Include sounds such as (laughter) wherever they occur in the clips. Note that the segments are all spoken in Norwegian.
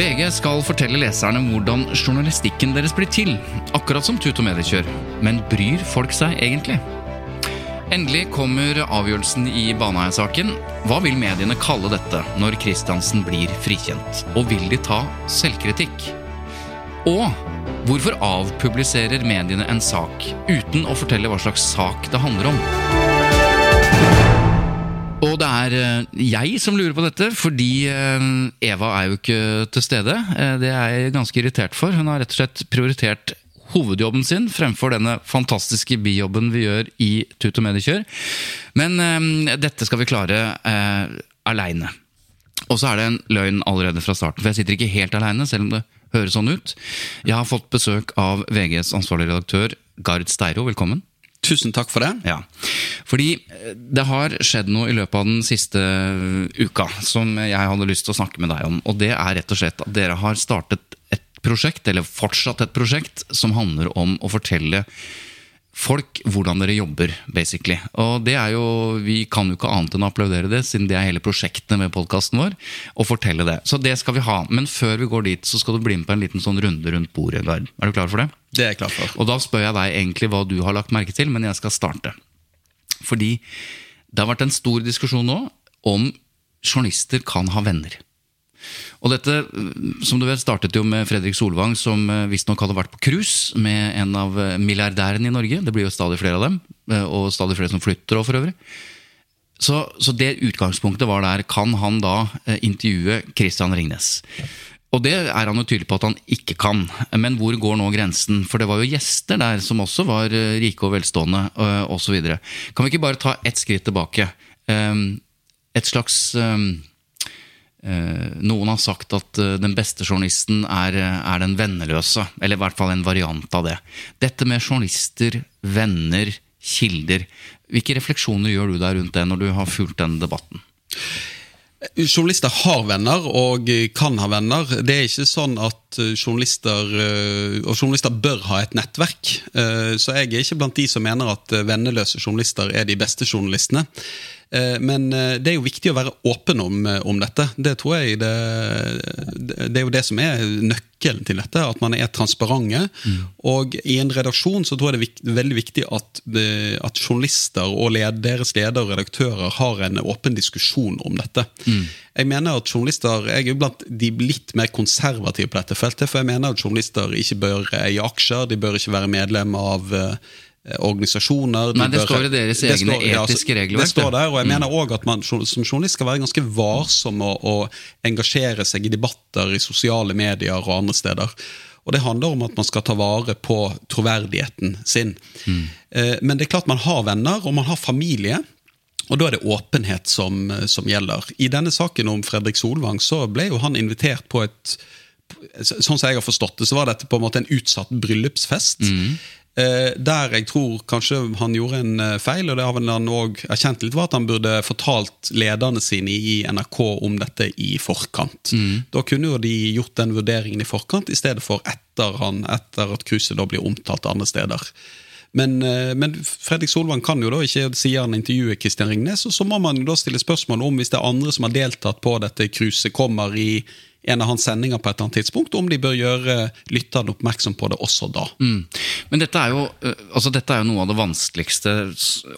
VG skal fortelle leserne hvordan journalistikken deres blir til, akkurat som Tut og Mediekjør. Men bryr folk seg egentlig? Endelig kommer avgjørelsen i Baneheia-saken. Hva vil mediene kalle dette når Kristiansen blir frikjent? Og vil de ta selvkritikk? Og hvorfor avpubliserer mediene en sak uten å fortelle hva slags sak det handler om? Og det er eh, jeg som lurer på dette, fordi eh, Eva er jo ikke til stede. Eh, Det er jeg ganske irritert for. Hun har rett og slett prioritert hovedjobben sin fremfor denne fantastiske bijobben vi gjør i Tut og Mediekjør. Men dette skal vi klare eh, aleine. Og så er det en løgn allerede fra starten, for jeg sitter ikke helt aleine, selv om det høres sånn ut. Jeg har fått besøk av VGs ansvarlige redaktør Gard Steiro. Velkommen. Tusen takk for det. Ja, fordi eh, det har skjedd noe i løpet av den siste eh, uka som jeg hadde lyst til å snakke med deg om. Og det er rett og slett at dere har startet et prosjekt, eller fortsatt et prosjekt, som handler om å fortelle folk hvordan dere jobber, basically. Og det er jo, Vi kan jo ikke annet enn å applaudere det, siden det er hele prosjektet med podkasten vår. Og fortelle det. Så det skal vi ha. Men før vi går dit, så skal du bli med på en liten sånn runde rundt bordet. Gard. Er du klar for det? Det er jeg klar for. Og da spør jeg deg egentlig hva du har lagt merke til, men jeg skal starte. Fordi det har vært en stor diskusjon nå om journalister kan ha venner. Og dette, som du vet, startet jo med Fredrik Solvang, som eh, visstnok hadde vært på cruise med en av eh, milliardærene i Norge. Det blir jo stadig flere av dem, eh, og stadig flere som flytter òg, for øvrig. Så, så det utgangspunktet var der. Kan han da eh, intervjue Christian Ringnes? Og det er han jo tydelig på at han ikke kan. Men hvor går nå grensen? For det var jo gjester der som også var eh, rike og velstående, eh, osv. Kan vi ikke bare ta ett skritt tilbake? Eh, Et slags eh, eh, Noen har sagt at eh, den beste journalisten er, er den venneløse. Eller i hvert fall en variant av det. Dette med journalister, venner, kilder. Hvilke refleksjoner gjør du deg rundt det når du har fulgt den debatten? Journalister har venner og kan ha venner. Det er ikke sånn at eh, journalister eh, Og journalister bør ha et nettverk. Eh, Så jeg er ikke blant de som mener at eh, venneløse journalister er de beste journalistene. Eh, Men eh, det er jo viktig å være åpen om, eh, om dette. Det tror jeg det, det er jo det som er nøkkelen til dette. At man er transparente. Og i en redaksjon så tror jeg det er viktig, veldig viktig at, at journalister og led, deres ledere og redaktører har en åpen diskusjon om dette. Jeg mener at journalister, jeg er jo blant de litt mer konservative på dette feltet, for jeg mener at journalister ikke bør eie aksjer, de bør ikke være medlem av organisasjoner. Men det bør- står i deres egne står- ja, altså, etiske regelverk, Det står der, og jeg mener også at man som journalist skal være ganske varsom med å engasjere seg i debatter i sosiale medier og andre steder. Og Det handler om at man skal ta vare på troverdigheten sin. Mm. Men det er klart man har venner, og man har familie. Og da er det åpenhet som, som gjelder. I denne saken om Fredrik Solvang så ble jo han invitert på et Sånn som jeg har forstått det, så var dette på en måte en utsatt bryllupsfest. Eh, der jeg tror kanskje han gjorde en eh, feil, og det har han òg erkjent litt, var at han burde fortalt lederne sine i NRK om dette i forkant. Da kunne jo de gjort den vurderingen i forkant, i stedet for etter, han, etter at cruiset da blir omtalt andre steder. Men, eh, men Fredrik Solvang kan jo da ikke, sier han intervjuer Kristian Ringnes, og så må man jo da stille spørsmål om hvis det er andre som har deltatt på dette cruiset, kommer i, en av hans sendinger på et eller annet tidspunkt, om de bør gjøre lytterne oppmerksom på det også da. Mm. Men dette er, jo, eh, altså dette er jo noe av det vanskeligste,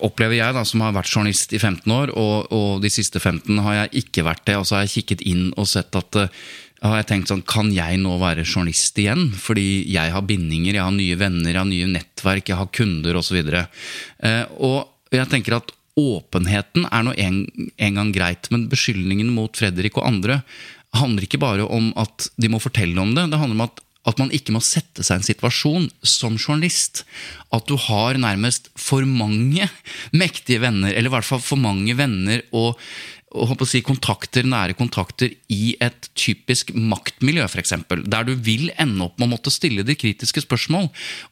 opplever jeg, da, som har vært journalist i 15 år, og, og de siste 15 har jeg ikke vært det. Og så har jeg kikket inn og sett at eh, har jeg tenkt sånn, Kan jeg nå være journalist igjen? Fordi jeg har bindinger, jeg har nye venner, jeg har nye nettverk, jeg har kunder osv. Eh, og jeg tenker at åpenheten er nå en, en gang greit, men beskyldningen mot Fredrik og andre handler ikke bare om at de må fortelle om det. Det handler om at, at man ikke må sette seg i en situasjon som journalist. At du har nærmest for mange mektige venner, eller i hvert fall for mange venner og, si, kontakter, nære kontakter i et typisk maktmiljø, f.eks. Der du vil ende opp med å måtte stille de kritiske spørsmål.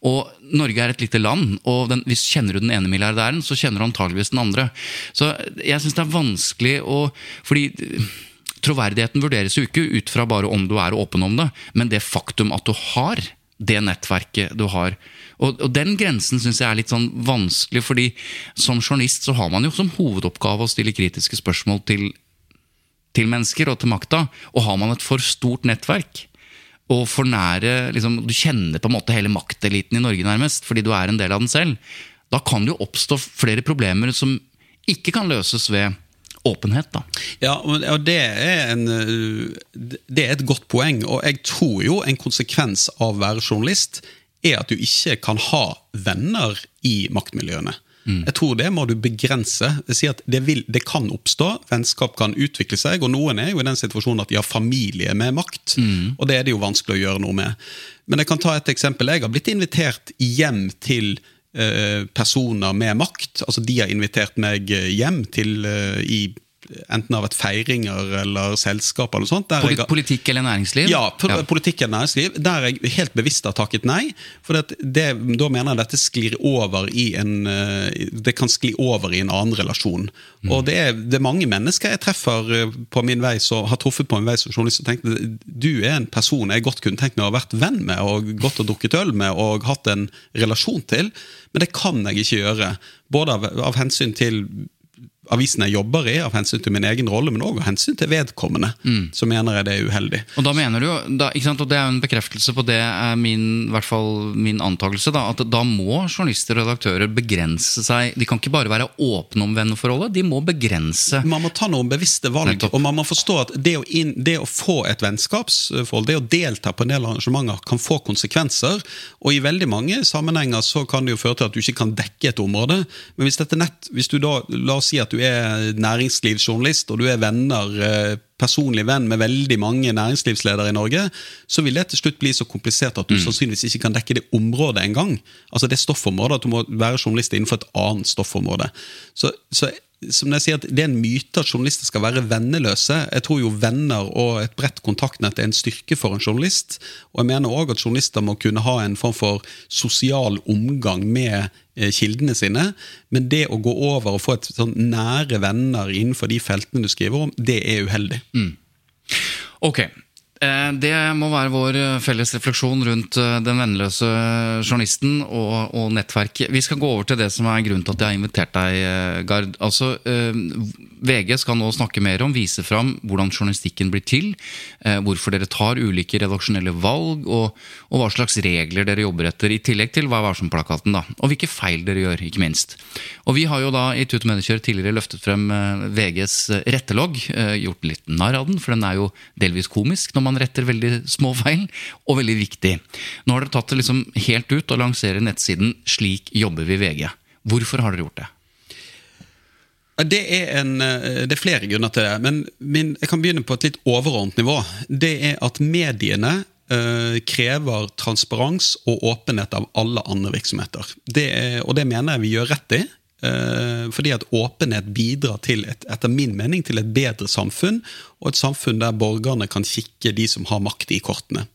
Og Norge er et lite land, og den, hvis kjenner du den ene milliardæren, så kjenner du antageligvis den andre. Så jeg syns det er vanskelig å Fordi troverdigheten vurderes jo ikke ut fra bare om du er åpen om det, men det faktum at du har det nettverket du har. Og, og den grensen syns jeg er litt sånn vanskelig, fordi som journalist så har man jo som hovedoppgave å stille kritiske spørsmål til, til mennesker og til makta. Og har man et for stort nettverk, og for nære liksom, Du kjenner på en måte hele makteliten i Norge, nærmest, fordi du er en del av den selv. Da kan det jo oppstå flere problemer som ikke kan løses ved åpenhet. da. Ja, og det er, en, uh, det er et godt poeng, og jeg tror jo en konsekvens av å være journalist er at du ikke kan ha venner i maktmiljøene. Jeg tror det må du begrense. Det, sier at det, vil, det kan oppstå, vennskap kan utvikle seg, og noen er jo i den situasjonen at de har familie med makt, og det er det jo vanskelig å gjøre noe med. Men jeg kan ta et eksempel. Jeg har blitt invitert hjem til eh, personer med makt. Altså De har invitert meg hjem til eh, i enten av et feiringer eller selskap eller noe sånt. Jeg politikk eller næringsliv? ja, ja, politikk eller næringsliv, der jeg helt bevisst har takket nei. For det, det, da mener jeg dette sklir over i en eh, Det kan skli over i en annen relasjon. Og det er, det er mange mennesker jeg treffer eh, på min vei så, har truffet på min vei som journalist og tenkt du er en person jeg godt kunne tenkt meg å ha vært venn med og gått og drukket øl med og hatt en relasjon til, men det kan jeg ikke gjøre. Både av, av hensyn til avisen jeg jobber i, av hensyn til min egen rolle, men òg av hensyn til vedkommende. Så mener jeg det er uheldig. Og da mener du, da, og det er jo en bekreftelse på det er min, i hvert fall min antakelse, da, at da må journalister og redaktører begrense seg De kan ikke bare være åpne om venneforholdet, de må begrense Man må ta noen bevisste valg, Nettopp. og man må forstå at det å, inn, det å få et vennskapsforhold, det å delta på en del arrangementer, kan få konsekvenser. Og i veldig mange sammenhenger så kan det jo føre til at du ikke kan dekke et område. Men hvis dette nett, hvis du da, la oss si at du er næringslivsjournalist, og du er venner eh, personlig venn med veldig mange næringslivsledere i Norge, så vil det til slutt bli så komplisert at du sannsynligvis ikke kan dekke det området engang. Altså det stoffområdet, at du må være journalist innenfor et annet stoffområde. Så, så som jeg sier, Det er en myte at journalister skal være venneløse. Jeg tror jo venner og et bredt kontaktnett er en styrke for en journalist. Og jeg mener òg at journalister må kunne ha en form for sosial omgang med eh, kildene sine. Men det å gå over og få et sånn nære venner innenfor de feltene du skriver om, det er uheldig. Ok. Eh, Det må være vår eh, felles refleksjon rundt eh, den vennløse journalisten og, og nettverket. Vi skal gå over til det som er grunnen til at jeg har invitert deg, Gard. Altså, VG skal nå snakke mer om, vise fram hvordan journalistikken blir til. Hvorfor dere tar ulike redaksjonelle valg, og, og hva slags regler dere jobber etter. I tillegg til Vær varsom-plakaten, da. Og hvilke feil dere gjør, ikke minst. Og vi har jo da i Tut og Mediekjør tidligere løftet frem VGs rettelogg. Gjort litt narr av den, for den er jo delvis komisk når man retter veldig små feil, og veldig viktig. Nå har dere tatt det liksom helt ut og lanserer nettsiden Slik jobber vi VG. Hvorfor har dere gjort det? Det er, en, eh, det er flere grunner til det, men min, jeg kan begynne på et litt overordnet nivå. Det er at mediene eh, krever transparens og åpenhet av alle andre virksomheter. Det er, og det mener jeg vi gjør rett i. eh, fordi at åpenhet bidrar til et, etter min mening til et bedre samfunn, og et samfunn der borgerne kan kikke de som har makt i kortene.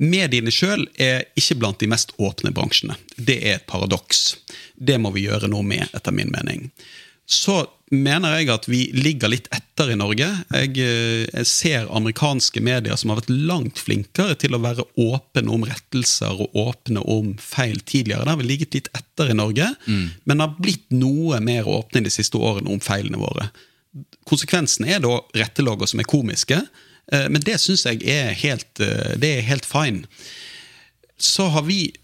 Mediene sjøl er ikke blant de mest åpne bransjene. Det er et paradoks. Det må vi gjøre noe med, etter min mening. Så mener jeg at vi ligger litt etter i Norge. Jeg, eh, jeg ser amerikanske medier som har vært langt flinkere til å være åpne om rettelser og åpne om feil tidligere. Det har vi ligget litt etter i Norge, men har blitt noe mer åpne de siste årene om feilene våre. konsekvensen er da rettelogger som er komiske, eh, men det syns jeg er helt, eh, det er helt fine. Så har vi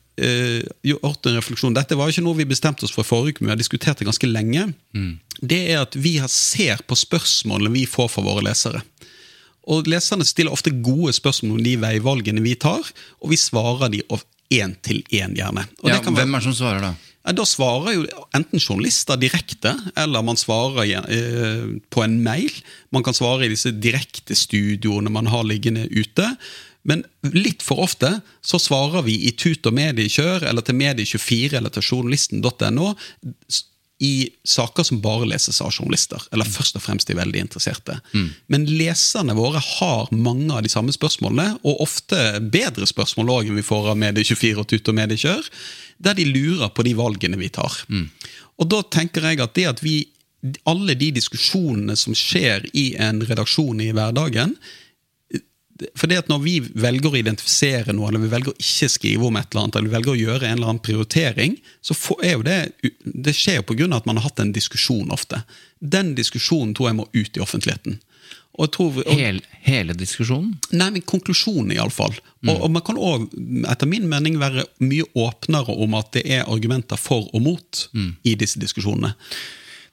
gjort en refleksjon. Dette var jo ikke noe vi bestemte oss for forrige uke, men vi har diskutert det ganske lenge. Det er at vi ser på spørsmålene vi får fra våre lesere. Og Leserne stiller ofte gode spørsmål om de veivalgene vi tar, og vi svarer de én til én, gjerne. Og Ja, være- hvem er det som svarer, da? ja, Da svarer jo enten journalister direkte, eller man svarer eh, på en mail. Man kan svare i disse direkte studioene man har liggende ute. Men litt for ofte så svarer vi i tut og mediekjør, eller til Medie24 eller til journalisten.no i saker som bare leses av journalister, eller først og fremst de veldig interesserte. Men leserne våre har mange av de samme spørsmålene, og ofte bedre spørsmål òg enn vi får av Medie24 og Tut og Mediekjør, der de lurer på de valgene vi tar. Og da tenker jeg at det at vi alle de diskusjonene som skjer i en redaksjon i hverdagen, for det at Når vi velger å identifisere noe, eller vi velger å ikke skrive om et eller annet, eller vi velger å gjøre en eller annen prioritering, så er jo det, det skjer jo pga. at man har hatt en diskusjon ofte. Den diskusjonen tror jeg må ut i offentligheten. Tror, og, hele, hele diskusjonen? Nei, men konklusjonen, iallfall. Og, og man kan òg, etter min mening, være mye åpnere om at det er argumenter for og mot i disse diskusjonene.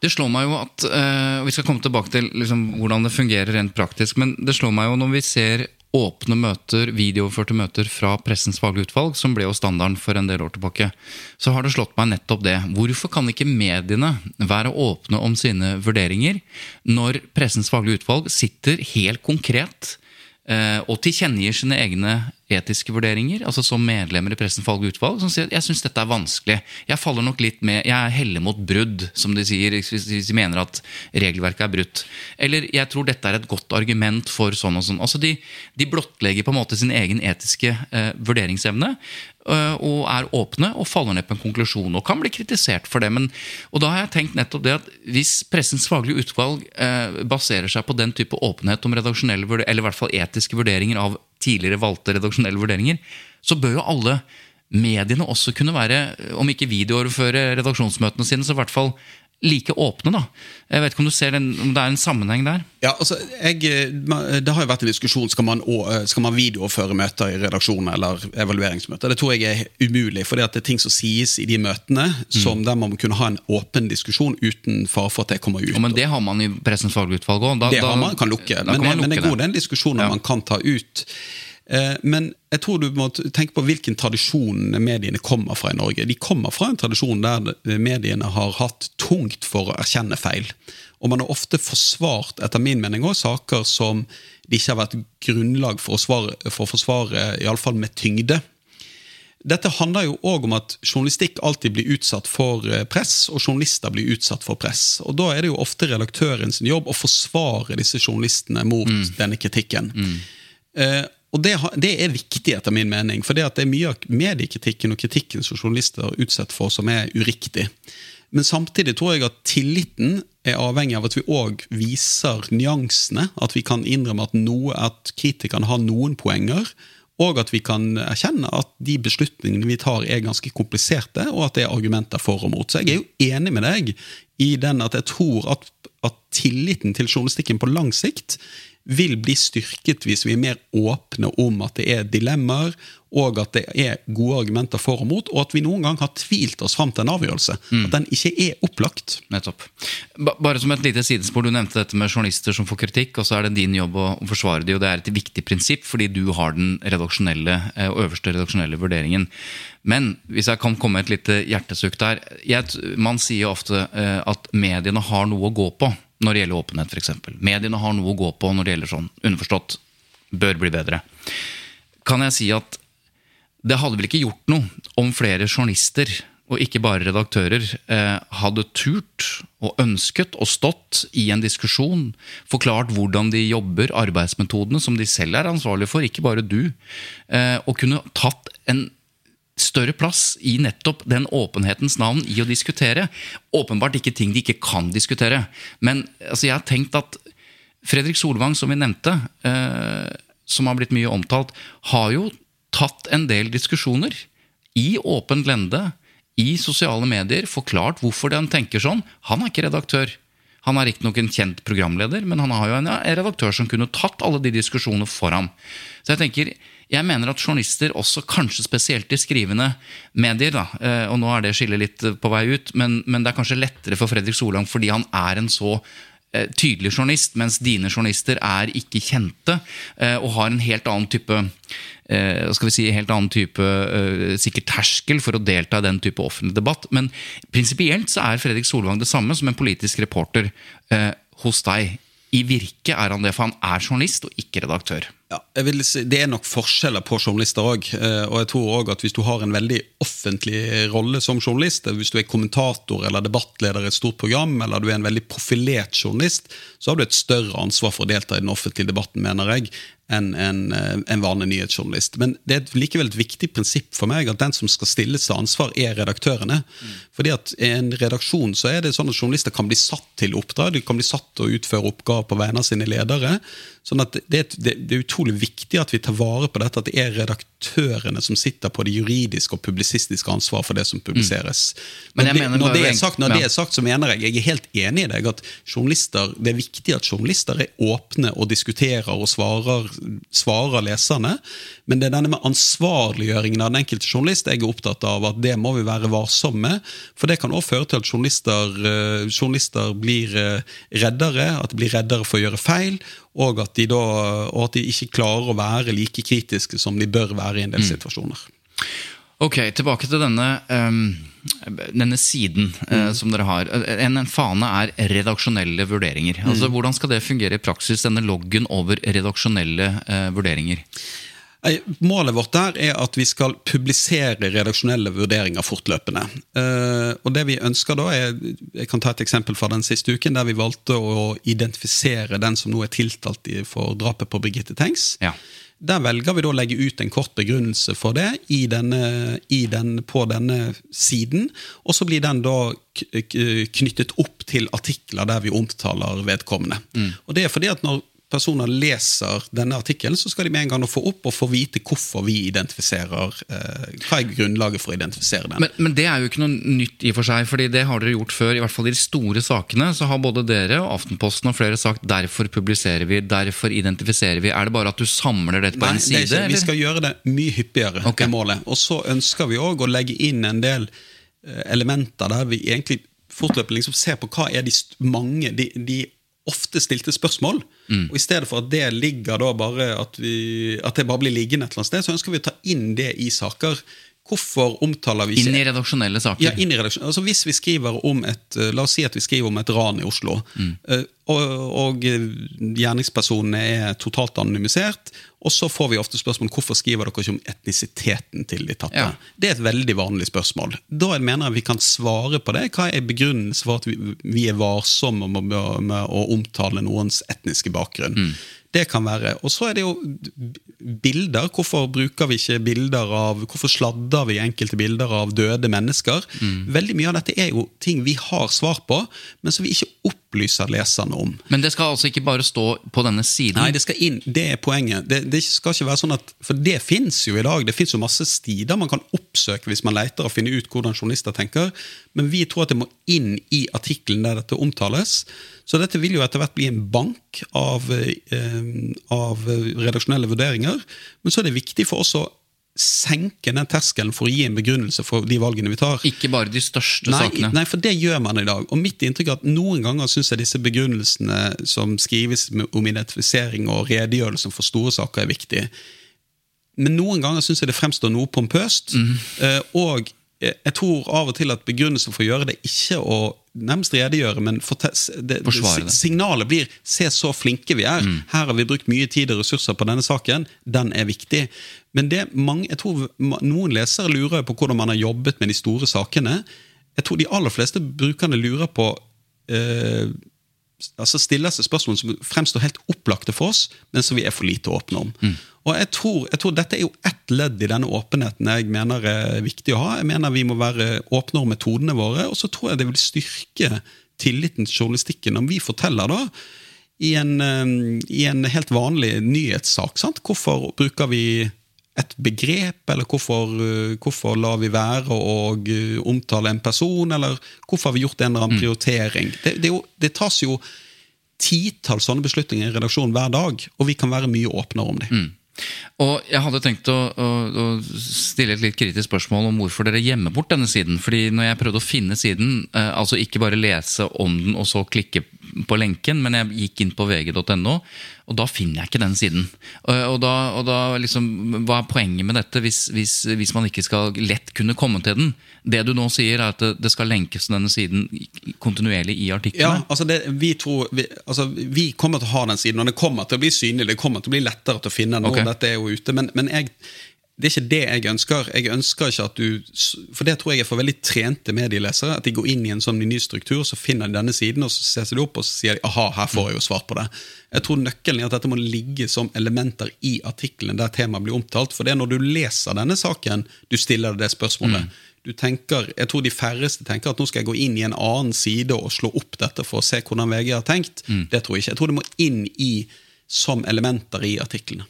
Det slår meg jo at og Vi skal komme tilbake til liksom, hvordan det fungerer rent praktisk. Men det slår meg jo når vi ser åpne møter, videooverførte møter fra Pressens faglige utvalg, som ble jo standarden for en del år tilbake, så har det slått meg nettopp det. Hvorfor kan ikke mediene være åpne om sine vurderinger når Pressens faglige utvalg sitter helt konkret eh, og tilkjennegir sine egne etiske vurderinger, altså som medlemmer i Pressens faglige utvalg, som sier at jeg syns dette er vanskelig. Jeg faller nok litt med, jeg heller mot brudd, som de sier, hvis de mener at regelverket er brutt. Eller jeg tror dette er et godt argument for sånn og sånn. Altså De, de blottlegger på en måte sin egen etiske eh, vurderingsevne. øh, Og er åpne og faller ned på en konklusjon og kan bli kritisert for det. Men, og da har jeg tenkt nettopp det at hvis Pressens faglige utvalg eh, baserer seg på den type åpenhet om redaksjonelle eller i hvert fall etiske vurderinger av tidligere valgte redaksjonelle vurderinger, så bør jo alle mediene også kunne være, om ikke videooverføre redaksjonsmøtene sine, så i hvert fall like åpne. da. Jeg vet ikke om du ser den, om det er en sammenheng der? Ja, altså, jeg, Det har jo vært en diskusjon skal man, skal man videoføre møter i redaksjonen eller evalueringsmøter. Det tror jeg er umulig, for det er ting som sies i de møtene som der man må kunne ha en åpen diskusjon uten fare for at det kommer ut. Ja, men det har man i Pressens fagutvalg utvalg òg. det har man kan lukke, men, men det er god den diskusjonen Ja. man kan ta ut. Eh, Men jeg tror du må tenke på hvilken tradisjon mediene kommer fra i Norge. De kommer fra en tradisjon der mediene har hatt tungt for å erkjenne feil. Og man har ofte forsvart, etter min mening, også saker som det ikke har vært grunnlag for å, svare, for å forsvare, iallfall med tyngde. Dette handler jo òg om at journalistikk alltid blir utsatt for eh, press, og journalister blir utsatt for press. Og Da er det jo ofte redaktøren sin jobb å forsvare disse journalistene mot denne kritikken. Eh, og det, det er viktig, etter min mening, for det, det er mye av mediekritikken og kritikken som journalister er utsatt for, som er uriktig. Men samtidig tror jeg at tilliten er avhengig av at vi òg viser nyansene. At vi kan innrømme at, noe, at kritikerne har noen poenger. Og at vi kan erkjenne at de beslutningene vi tar er ganske kompliserte, og at det er argumenter for og mot. Så jeg er jo enig med deg i den at jeg tror at, at tilliten til journalistikken på lang sikt vil bli styrket hvis vi er mer åpne om at det er dilemmaer, og at det er gode argumenter for og mot, og at vi noen gang har tvilt oss fram til en avgjørelse. At den ikke er opplagt. Nettopp. Ba- Bare som et lite sidespor, Du nevnte dette med journalister som får kritikk, og så er det din jobb å å forsvare de, og det er et viktig prinsipp, fordi du har den redaksjonelle, eh, øverste redaksjonelle vurderingen. Men hvis jeg kan komme med et lite hjertesukk der jeg, Man sier ofte eh, at mediene har noe å gå på når det gjelder åpenhet, f.eks. Mediene har noe å gå på når det gjelder sånn, underforstått, bør bli bedre. Kan jeg si at det hadde vel ikke gjort noe om flere journalister, og ikke bare redaktører, eh, hadde turt og ønsket og stått i en diskusjon, forklart hvordan de jobber, arbeidsmetodene som de selv er ansvarlige for, ikke bare du, eh, og kunne tatt en større plass i nettopp den åpenhetens navn i å diskutere. Åpenbart ikke ting de ikke kan diskutere. Men altså, jeg har tenkt at Fredrik Solvang, som vi nevnte, eh, som har blitt mye omtalt, har jo tatt en del diskusjoner i åpent lende, i sosiale medier, forklart hvorfor han tenker sånn. Han er ikke redaktør. Han er riktignok en kjent programleder, men han har jo en, redaktør som kunne tatt alle de diskusjonene for ham. Så jeg tenker, jeg mener at journalister, også kanskje spesielt i skrivende medier, da, eh, og nå er det skillet litt på vei ut, men, men det er kanskje lettere for Fredrik Solang fordi han er en så eh, tydelig journalist, mens dine journalister er ikke kjente eh, og har en helt annen type skal vi si, helt annen type sikkert terskel for å delta i den type offentlig debatt. Men prinsipielt så er Fredrik Solvang det samme som en politisk reporter hos deg. I virke er han det, for han er journalist og ikke redaktør. Ja, si, Det er nok forskjeller på journalister òg. Og jeg tror også at hvis du har en veldig offentlig rolle som journalist, hvis du er kommentator eller debattleder i et stort program, eller du er en veldig profilert journalist, så har du et større ansvar for å delta i den offentlige debatten, mener jeg, enn en, en, vanlig nyhetsjournalist. Men det er likevel et viktig prinsipp for meg at den som skal stilles til ansvar, er redaktørene. Mm. Fordi at i en redaksjon så er det sånn at journalister kan bli satt til oppdrag, de kan bli satt til å utføre oppgaver på vegne av sine ledere. sånn at det, det, det er utrolig viktig at vi tar vare på dette, at det er redaktørene som sitter på det juridiske og publisistiske ansvaret for det som publiseres. Mm. Når, det, når, det, er sagt, når ja. det er sagt, så mener jeg jeg er helt enig i deg at journalister, det er viktig at journalister er åpne og diskuterer og svarer, svarer leserne. Men det er denne med ansvarliggjøringen av den enkelte journalist jeg er opptatt av at det må vi være varsomme med. For det kan også føre til at journalister, uh, journalister blir uh, reddere, at de blir reddere for å gjøre feil og at, de da, og at de ikke klarer å være like kritiske som de bør være i en del mm. situasjoner. Ok, Tilbake til denne, um, denne siden uh, som dere har. En, en, fane er redaksjonelle vurderinger. Mm. Altså, Hvordan skal det fungere i praksis, denne loggen over redaksjonelle uh, vurderinger? Målet vårt der er at vi skal publisere redaksjonelle vurderinger fortløpende. Uh, og det vi ønsker da er, Jeg kan ta et eksempel fra den siste uken, der vi valgte å identifisere den som nå er tiltalt for drapet på Birgitte Tengs. Ja. Der velger vi da å legge ut en kort begrunnelse for det i denne, i den, på denne siden. Og så blir den da knyttet opp til artikler der vi omtaler vedkommende. Mm. Og det er fordi at når personer leser denne artikkelen, så skal de med en gang få opp og få vite hvorfor vi identifiserer eh, Hva er grunnlaget for å identifisere den. Men, men, det er jo ikke noe nytt i og for seg, fordi det har dere gjort før. I hvert fall i de store sakene så har både dere og Aftenposten og flere sagt derfor publiserer vi, derfor identifiserer vi. Er det bare at du samler dette på Nei, en side? Det ikke, vi skal gjøre det mye hyppigere, okay. er målet. Og så ønsker vi òg å legge inn en del eh, elementer der vi egentlig fortløpende liksom ser på hva er de mange de, de ofte stilte spørsmål. Mm. Og I stedet for at det ligger da bare at, vi, at det bare blir liggende et eller annet sted, så ønsker vi å ta inn det i saker. Hvorfor omtaler vi ikke Inn i redaksjonelle saker? Ja, inn i redaksjonelle. Altså Hvis vi skriver om et La oss si at vi skriver om et ran i Oslo. Mm. Eh, og, og gjerningspersonene er totalt anonymisert. Og så får vi ofte spørsmål hvorfor skriver dere ikke om etnisiteten til de tatte. Ja. Det er et veldig vanlig spørsmål. Da mener jeg vi kan svare på det. Hva er begrunnelsen for at vi, vi er varsomme med, med, å omtale noens etniske bakgrunn? Mm. Det kan være. Og så er det jo bilder. Hvorfor bruker vi ikke bilder av Hvorfor sladder vi enkelte bilder av døde mennesker? Mm. Veldig mye av dette er jo ting vi har svar på, men som vi ikke opplyser leserne om. Men det skal altså ikke bare stå på denne siden? Nei, det skal inn. Det er poenget. Det, det skal ikke være sånn at, For det fins jo i dag. Det fins masse stider man kan oppsøke hvis man leter og finner ut hvordan journalister tenker, men vi tror at det må inn i artikkelen der dette omtales. Så dette vil jo etter hvert bli en bank av, eh, av redaksjonelle vurderinger. Men så er det viktig for oss å senke den terskelen for å gi en begrunnelse for de valgene vi tar. Ikke bare de største nei, sakene? Nei, for det gjør man i dag. Og mitt inntrykk er at noen ganger syns jeg disse begrunnelsene som skrives om identifisering og redegjørelsen for store saker, er viktige. Men noen ganger syns jeg det fremstår noe pompøst. Mm. Og jeg tror av og til at begrunnelsen for å gjøre det ikke å nærmest redegjøre, men det, det, signalet blir 'se så flinke vi er'. Mm. Her har vi brukt mye tid og ressurser på denne saken. Den er viktig. Men det mange, jeg tror noen lesere lurer på hvordan man har jobbet med de store sakene. Jeg tror de aller fleste brukerne lurer på eh, altså stiller seg spørsmål som fremstår helt opplagte for oss, men som vi er for lite åpne om. Mm. Og jeg tror, jeg tror, Dette er jo ett ledd i denne åpenheten jeg mener er viktig å ha. Jeg mener Vi må være åpne om metodene våre, og så tror jeg det vil styrke tilliten til journalistikken om vi forteller da i en, i en helt vanlig nyhetssak. Sant? Hvorfor bruker vi et begrep, eller hvorfor, uh, hvorfor lar vi være å uh, omtale en person, eller hvorfor har vi gjort en eller annen prioritering? Det, det, jo, det tas jo titalls sånne beslutninger i redaksjonen hver dag, og vi kan være mye åpnere om dem. Og jeg hadde tenkt å, å, å stille et litt kritisk spørsmål om hvorfor dere gjemmer bort denne siden. Fordi når jeg prøvde å finne siden, eh, altså ikke bare lese om den og så klikke på lenken, men jeg gikk inn på vg.no, og da finner jeg ikke den siden. Og, og da, og da liksom, Hva er poenget med dette hvis, hvis, hvis, man ikke skal lett kunne komme til den? Det du nå sier, er at det, det skal lenkes denne siden kontinuerlig i artiklene? Ja, altså det, vi, tror, vi, altså vi, kommer til å ha den siden, og den kommer til å bli synlig. Det kommer til å bli lettere til å finne den når Ok. dette er jo ute. Men, men jeg, det er ikke det jeg ønsker. Jeg ønsker ikke at du, For det tror jeg er for veldig trente medielesere. At de går inn i en sånn ny struktur, så finner de denne siden, og så ser de opp og så sier de, aha, her får jeg jo svar på det. Jeg tror nøkkelen er at dette må ligge som elementer i artikkelen der temaet blir omtalt. For det er når du leser denne saken, du stiller deg det spørsmålet. Du tenker, jeg tror de færreste tenker at nå skal jeg gå inn i en annen side og slå opp dette for å se hvordan VG har tenkt. Det tror jeg ikke. Jeg tror det må inn i som elementer i artiklene.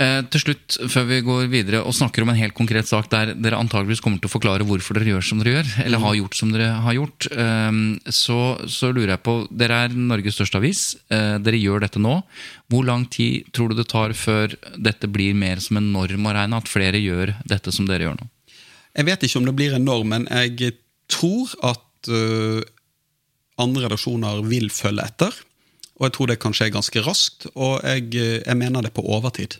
Eh, til slutt, før vi går videre og snakker om en helt konkret sak der dere antageligvis kommer til å forklare hvorfor dere gjør som dere gjør, eller har gjort som dere har gjort, eh, så, så lurer jeg på Dere er Norges største avis. Eh, dere gjør dette nå. Hvor lang tid tror du det tar før dette blir mer som en norm å regne? At flere gjør dette som dere gjør nå? Jeg vet ikke om det blir en norm, men jeg tror at uh, andre redaksjoner vil følge etter. Og jeg tror det kan skje ganske raskt, og jeg, øh, jeg mener det på overtid.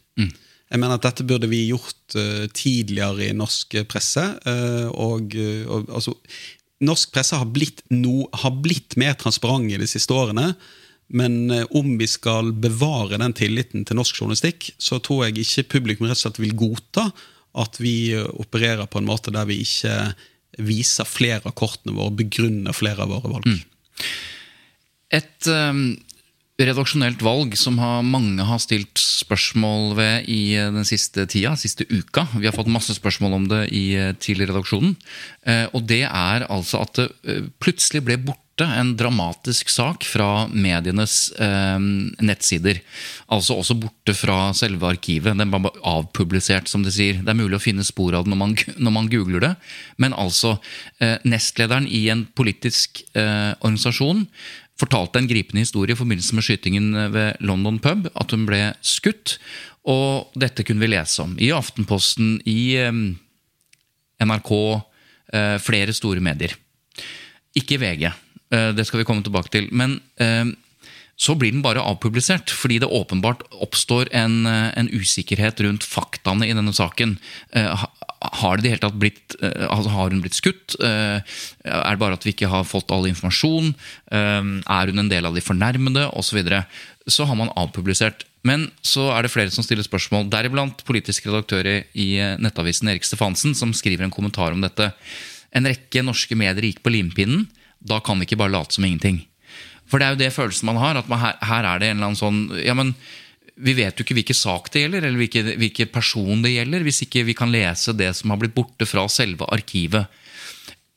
Jeg mener at dette burde vi gjort uh, tidligere i norsk presse. Uh, og, og altså, Norsk presse har blitt, no, har blitt mer transparent i de siste årene. Men eh, om vi skal bevare den tilliten til norsk journalistikk, så tror jeg ikke publikum rett og slett vil godta at vi eh, opererer på en måte der vi ikke viser flere av kortene våre, begrunner flere av våre valg. Et eh, redaksjonelt valg som har, mange har stilt spørsmål ved i eh, den siste tida, siste uka. Vi har fått masse spørsmål om det i, eh, til redaksjonen. Eh, og det er altså at det plutselig ble borte en dramatisk sak fra medienes nettsider. Altså også borte fra selve arkivet. Den var avpublisert, som de sier. Det er mulig å finne spor av det når man, når man googler det. Men altså, nestlederen i en politisk organisasjon fortalte en gripende historie i forbindelse med skytingen ved London pub. At hun ble skutt. Og dette kunne vi lese om i Aftenposten, i eh, NRK, eh, flere store medier. Ikke VG. eh, Det skal vi komme tilbake til. Men så blir den bare avpublisert, fordi det åpenbart oppstår en, eh, en usikkerhet rundt faktaene i denne saken. Eh, Har det det blitt eh, altså Har hun blitt skutt? Er det bare at vi ikke har fått all informasjon? Er hun en del av de fornærmede? Osv. Så, så har man avpublisert. Men så er det flere som stiller spørsmål, deriblant politisk redaktør i- nettavisen Erik Stefansen, som skriver en kommentar om dette. En rekke norske medier gikk på limpinnen. Da kan vi ikke bare late som ingenting. For det er jo det følelsen man har. at man, her, her er det en eller annen sånn ja, men Vi vet jo ikke hvilken sak det gjelder, eller hvilken hvilke person det gjelder, hvis ikke vi kan lese det som har blitt borte fra selve arkivet.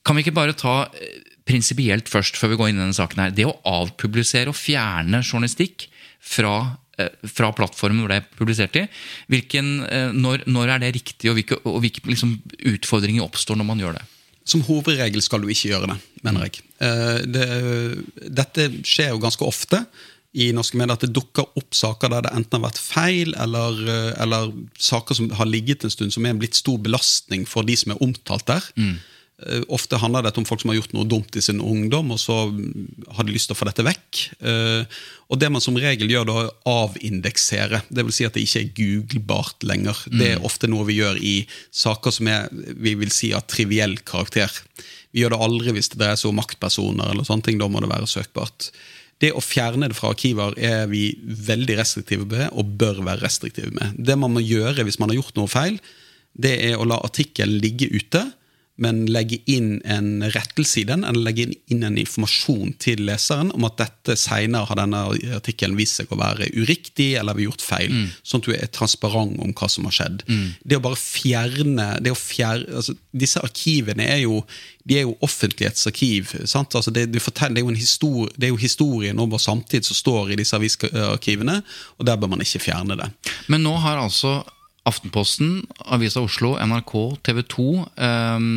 Kan vi ikke bare ta eh, prinsipielt først, før vi går inn i denne saken her. Det å avpublisere og fjerne journalistikk fra, eh, fra plattformen hvor det er publisert i, hvilken, eh, når, når er det riktig, og hvilke, og hvilke liksom, utfordringer oppstår når man gjør det? Som hovedregel skal du ikke gjøre det, mener jeg. Eh, Det, dette skjer jo ganske ofte i norske medier, at det dukker opp saker der det enten har vært feil, eller, eh, eller saker som har ligget en stund, som er en blitt stor belastning for de som er omtalt der. Eh, Ofte handler dette om folk som har gjort noe dumt i sin ungdom, og så mm, har de lyst til å få dette vekk. Eh, Og det man som regel gjør, da er å avindeksere. Det vil si at det ikke er googlebart lenger. Det er ofte noe vi gjør i saker som er vi vil si av triviell karakter. Vi gjør det aldri hvis det dreier seg om maktpersoner, eller sånne ting. Da må det være søkbart. Det å fjerne det fra arkiver er vi veldig restriktive med, og bør være restriktive med. Det man må gjøre hvis man har gjort noe feil, det er å la artikkelen ligge ute, men legge inn en rettelse i den, eller legge inn en informasjon til leseren om at dette senere har denne artikkelen vist seg å være uriktig, eller vi har gjort feil. Sånn at du er transparent om hva som har skjedd. Det å bare fjerne, det å fjerne altså, Disse arkivene er jo de er jo offentlighetsarkiv. sant? Altså det, det, forteller, det, er jo en histori, det er jo historien om vår samtid som står i disse avisarkivene, og der bør man ikke fjerne det. Men nå har altså Aftenposten, Avisa Oslo, NRK, TV 2 eh,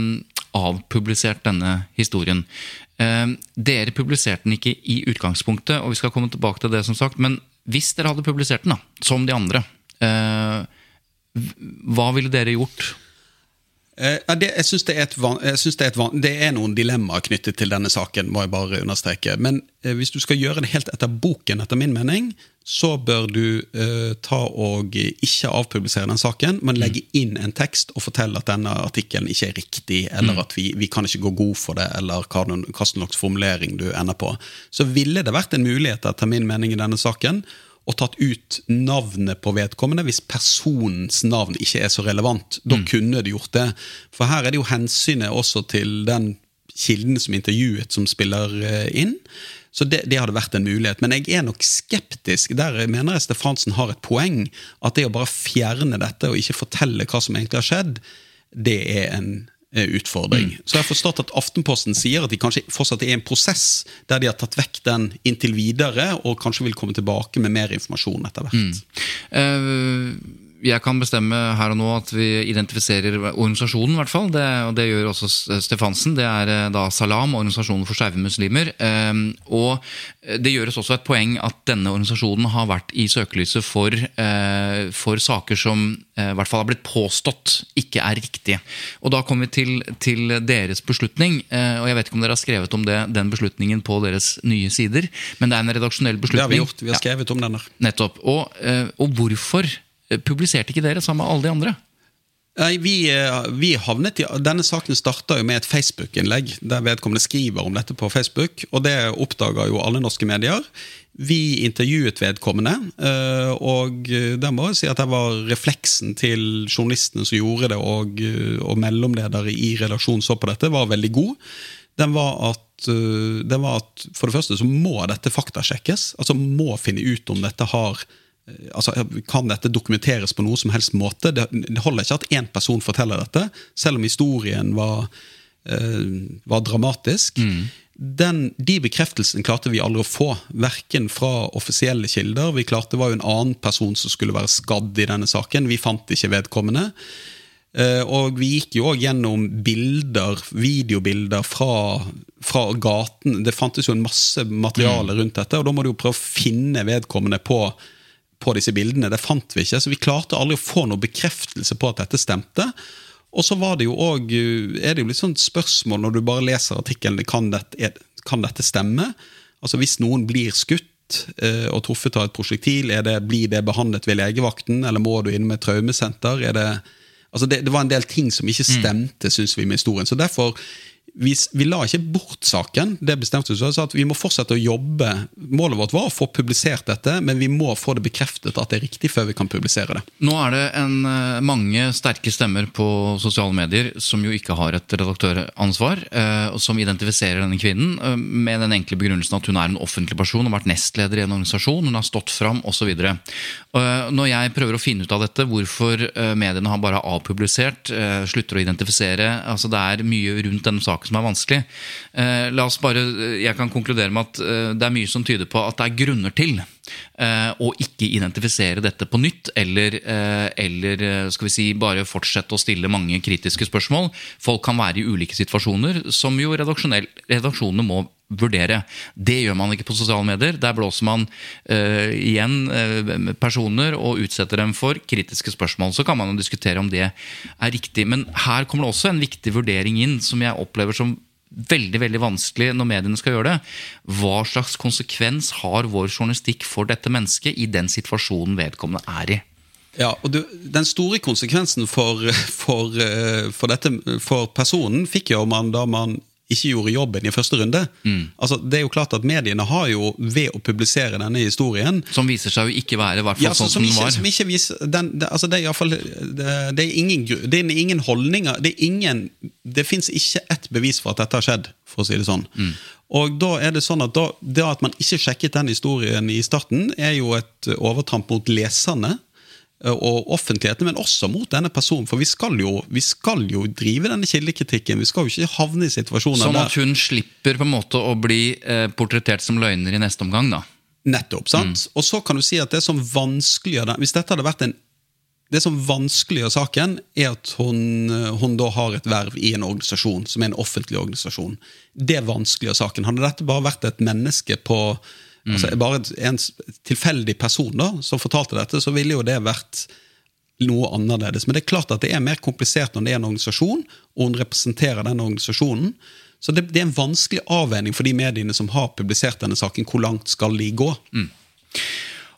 avpublisert denne historien. Eh, dere publiserte den ikke i utgangspunktet, og vi skal komme tilbake til det, som sagt, men hvis dere hadde publisert den, da, som de andre, eh, hva ville dere gjort? Eh, det, jeg syns det, det, det, er noen dilemmaer knyttet til denne saken, må jeg bare understreke. Men eh, hvis du skal gjøre det helt etter boken, etter min mening, så bør du uh, ta og ikke avpublisere den saken, men legge mm. inn en tekst og fortelle at denne artikkelen ikke er riktig, eller mm. at vi, vi kan ikke gå god for det, eller hva, hva slags formulering du ender på. Så ville det vært en mulighet, etter min mening, i denne saken og tatt ut navnet på vedkommende hvis personens navn ikke er så relevant. Da mm. kunne de gjort det. For her er det jo hensynet også til den kilden som intervjuet, som spiller eh, inn. Så det, det, hadde vært en mulighet. Men jeg er nok skeptisk. Der mener jeg Stefansen har et poeng. At det å bare fjerne dette og ikke fortelle hva som egentlig har skjedd, det er en utfordring. Mm. Så jeg har forstått at Aftenposten sier at de kanskje fortsatt er i en prosess der de har tatt vekk den inntil videre, og kanskje vil komme tilbake med mer informasjon etter hvert. Mm. Uh jeg kan bestemme her og nå at vi identifiserer organisasjonen, i hvert fall. Det, og det gjør også Stefansen. Det er eh, da Salam, organisasjonen for skeive muslimer. Ehm, og det gjøres også et poeng at denne organisasjonen har vært i søkelyset for, eh, for saker som eh, i hvert fall har blitt påstått ikke er riktige. Og da kommer vi til, til deres beslutning. Og jeg vet ikke om dere har skrevet om det, den beslutningen på deres nye sider, men det er en redaksjonell beslutning. Det har vi gjort. Vi har skrevet om den her. Nettopp. Og, og hvorfor Eh, publiserte ikke dere sammen med alle de andre? Nei, vi, eh, vi, havnet i, Denne saken starta med et Facebook-innlegg der vedkommende skriver om dette på Facebook. og Det oppdaga jo alle norske medier. Vi intervjuet vedkommende, eh, og der må jeg si at det var refleksen til journalistene som gjorde det, og, og mellomledere i redaksjonen så på dette, var veldig god. Den var, at, den var at for det første så må dette faktasjekkes. altså Må finne ut om dette har Eh, altså, Kan dette dokumenteres på noe som helst måte? Det, det holder ikke at én person forteller dette, selv om historien var, uh, var dramatisk. Mm. Den, de bekreftelsene klarte vi aldri å få, verken fra offisielle kilder. Vi klarte Det var jo en annen person som skulle være skadd i denne saken. Vi fant ikke vedkommende. Uh, og vi gikk jo òg gjennom bilder, videobilder fra, fra gaten. Det fantes jo en masse materiale mm. rundt dette, og da må du jo prøve å finne vedkommende på på disse bildene. Det fant vi ikke, så vi klarte aldri å få noen bekreftelse på at dette stemte. Og så var det jo også, er det jo litt sånn spørsmål når du bare leser artikkelen kan dette, kan dette stemme. Altså Hvis noen blir skutt eh, og truffet av et prosjektil, det, blir det behandlet ved legevakten, eller må du inn med traumesenter? Det, altså det, det, var en del ting som ikke mm. stemte, mm. syns vi, med historien. Så derfor vi, vi, la ikke bort saken. det bestemte vi så at Vi må fortsette å jobbe. Målet vårt var å få publisert dette, men vi må få det bekreftet at det er riktig før vi kan publisere det. Nå er det en, eh, mange sterke stemmer på sosiale medier som jo ikke har et redaktøransvar, eh, og som identifiserer denne kvinnen eh, med den enkle begrunnelsen at hun er en offentlig person, har vært nestleder i en organisasjon, hun har stått fram osv. Når jeg prøver å finne ut av dette, hvorfor mediene har bare avpublisert, slutter å identifisere altså Det er mye rundt denne saken som er vanskelig. Eh, la oss bare, Jeg kan konkludere med at eh, det er mye som tyder på at det er grunner til eh, å ikke identifisere dette på nytt, eller, eller skal vi si, bare fortsette å stille mange kritiske spørsmål. Folk kan være i ulike situasjoner, som jo redaksjonene må vurdere. Det gjør man ikke på sosiale medier. Der blåser man uh, igjen uh, personer og utsetter dem for kritiske spørsmål. Så kan man jo diskutere om det er riktig. Men her kommer det også en viktig vurdering inn, som jeg opplever som veldig veldig vanskelig når mediene skal gjøre det. Hva slags konsekvens har vår journalistikk for dette mennesket i den situasjonen vedkommende er i? Ja, og du, Den store konsekvensen for, for, eh, for, dette, for personen fikk jo man da man ikke gjorde jobben i første runde. Mm. Altså, det er jo klart at Mediene har jo, ved å publisere denne historien Som viser seg å ikke være hvert fall ja, sånn som, den var. Som ikke viser, den, det, altså, det, er det, det, er ingen, det er ingen holdninger Det er ingen, det fins ikke ett bevis for at dette har skjedd, for å si det sånn. Mm. Og da er Det sånn at da, det at man ikke sjekket den historien i starten, er jo et overtramp mot leserne. Eh, og offentligheten, men også mot denne personen. For vi skal jo, vi skal jo drive denne kildekritikken. Vi skal jo ikke havne i situasjoner Sånn at hun slipper på en måte å bli eh, portrettert som løgner i neste omgang, da? Nettopp. sant? Mm. Og så kan du si at det som vanskeliggjør det Hvis dette hadde vært en det som vanskeliggjør saken, er at hun, hun, da har et verv i en organisasjon som er en offentlig organisasjon. Det vanskeliggjør saken. Hadde dette bare vært et menneske på. Altså Bare en tilfeldig person da, som fortalte dette, så ville jo det vært noe annerledes. Men det er klart at det er mer komplisert når det er en organisasjon, og hun representerer den organisasjonen. Så det, det er en vanskelig avveining for de mediene som har publisert denne saken. Hvor langt skal de gå? Mm.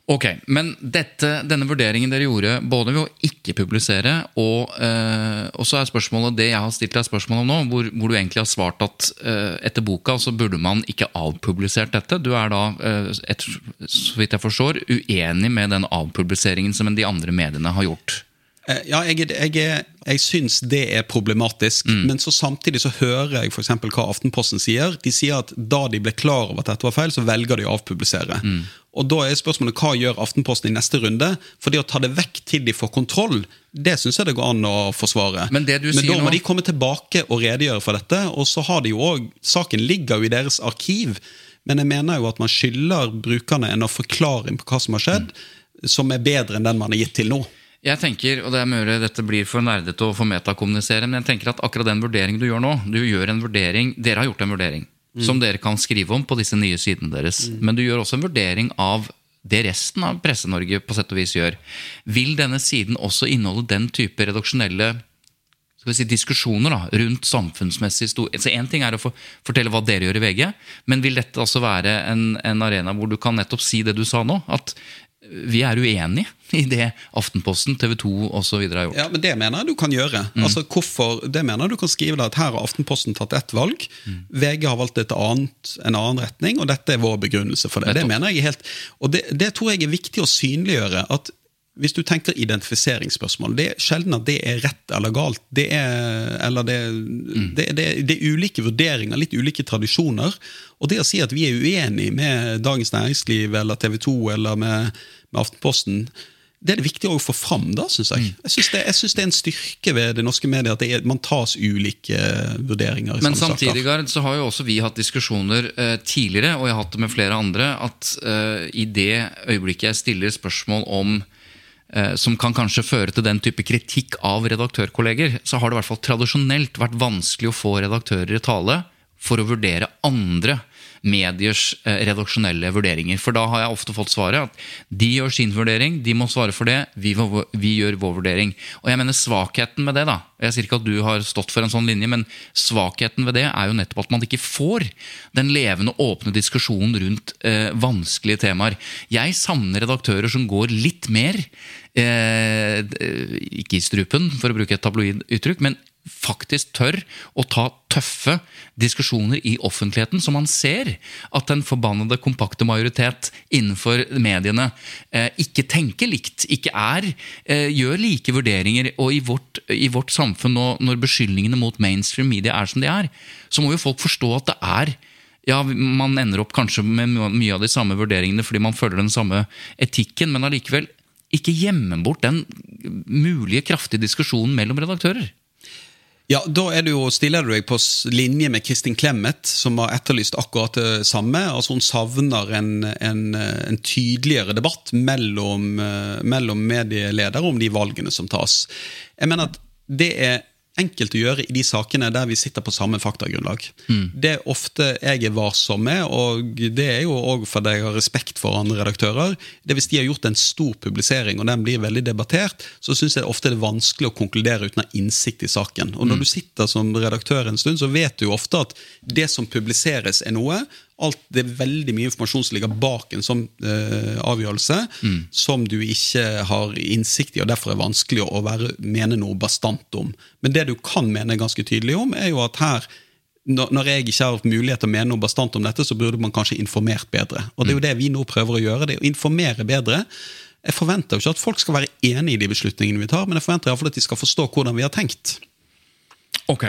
Ok, Men dette, denne vurderingen dere gjorde både ved å ikke publisere, og, eh, og så er spørsmålet det jeg har stilt deg spørsmål om nå, hvor, hvor du egentlig har svart at eh, etter boka så burde man ikke avpublisert dette. Du er da, eh, et, så vidt jeg forstår, uenig med den avpubliseringen som de andre mediene har gjort? Eh, ja, jeg, jeg, jeg syns det er problematisk. Mm. Men så samtidig så hører jeg for hva Aftenposten sier. De sier at da de ble klar over at dette var feil, så velger de å avpublisere. Mm. Og da er spørsmålet hva gjør Aftenposten i neste runde? For det å ta det vekk til de får kontroll, det syns jeg det går an å forsvare. Men, det du Men da må nå... de komme tilbake og redegjøre for dette. Og så har de jo også, Saken ligger jo i deres arkiv. Men jeg mener jo at man skylder brukerne en forklaring på hva som har skjedd, mm. som er bedre enn den man har gitt til nå. Jeg tenker, og det er mulig dette blir for nerdete å få metakommunisere, men jeg tenker at akkurat den vurderingen du gjør nå du gjør en vurdering, Dere har gjort en vurdering mm. som dere kan skrive om på disse nye sidene deres. Mm. Men du gjør også en vurdering av det resten av Presse-Norge på sett og vis gjør. Vil denne siden også inneholde den type redaksjonelle skal vi si, diskusjoner da, rundt samfunnsmessig stor Så Én ting er å for, fortelle hva dere gjør i VG, men vil dette også være en, en arena hvor du kan nettopp si det du sa nå? At vi er uenige i det Aftenposten, TV 2 osv. har gjort. Ja, men Det mener jeg du kan gjøre. Mm. Altså, hvorfor, det mener jeg du kan skrive at Her har Aftenposten tatt ett valg. Mm. VG har valgt et annet, en annen retning, og dette er vår begrunnelse for det. Det mener jeg helt, og det, det tror jeg er viktig å synliggjøre. at hvis du tenker identifiseringsspørsmål, det er sjelden at det er rett eller galt. Det er, eller det, mm. det, det, det, er ulike vurderinger, litt ulike tradisjoner. Og det å si at vi er uenig med Dagens Næringsliv eller TV 2 eller med med Aftenposten. Det er det viktig å få fram, da, syns jeg. Mm. Jeg syns det, det, er en styrke ved det norske mediet at er, man tas ulike vurderinger. Men samtidig Gard, så har jo også vi hatt diskusjoner eh, tidligere, og jeg har hatt det med flere andre, at eh, i det øyeblikket jeg stiller spørsmål om eh, som kan kanskje føre til den type kritikk av redaktørkolleger, så har det i hvert fall tradisjonelt vært vanskelig å få redaktører i tale for å vurdere andre mediers eh, redaksjonelle vurderinger. For da har jeg ofte fått svaret at de gjør sin vurdering, de må svare for det, vi, vi gjør vår vurdering. Og jeg mener svakheten med det, da Jeg sier ikke at du har stått for en sånn linje, men svakheten ved det er jo nettopp at man ikke får den levende, åpne diskusjonen rundt eh, vanskelige temaer. Jeg savner redaktører som går litt mer eh, ikke i strupen, for å bruke et tabloid uttrykk, men faktisk tør å ta tøffe diskusjoner i offentligheten, så man ser at den forbannede kompakte majoritet innenfor mediene eh, ikke tenker likt, ikke er, eh, gjør like vurderinger. Og i vårt, i vårt samfunn nå, når beskyldningene mot mainstream media er som de er, så må jo folk forstå at det er ja, Man ender opp kanskje med mye av de samme vurderingene fordi man følger den samme etikken, men allikevel ikke gjemme bort den mulige kraftige diskusjonen mellom redaktører. Ja, Da er du jo, stiller du deg på linje med Kristin Clemet, som har etterlyst akkurat det samme. Altså Hun savner en, en, en tydeligere debatt mellom, eh, mellom medieledere om de valgene som tas. Jeg mener at det er enkelt å gjøre i de sakene der vi sitter på samme faktagrunnlag. Mm. Det er ofte jeg er varsom med, og det er jo òg fordi jeg har respekt for andre redaktører. det Hvis de har gjort en stor publisering, og den blir veldig debattert, så syns jeg ofte det er vanskelig å konkludere uten å ha innsikt i saken. Og når mm. du sitter som redaktør en stund, så vet du jo ofte at det som publiseres, er noe, alt, det er veldig mye informasjon som ligger bak en sånn eh, avgjørelse, mm. som du ikke har innsikt i, og derfor er vanskelig å være, mene noe bastant om. Men det du kan mene ganske tydelig om, er jo at her når jeg ikke har mulighet til å mene noe bastant om dette, så burde man kanskje informert bedre. Og Det er jo mm. det vi nå prøver å gjøre. det er å informere bedre. Jeg forventer jo ikke at folk skal være enig i de beslutningene vi tar, men jeg forventer i fall at de skal forstå hvordan vi har tenkt. Ok,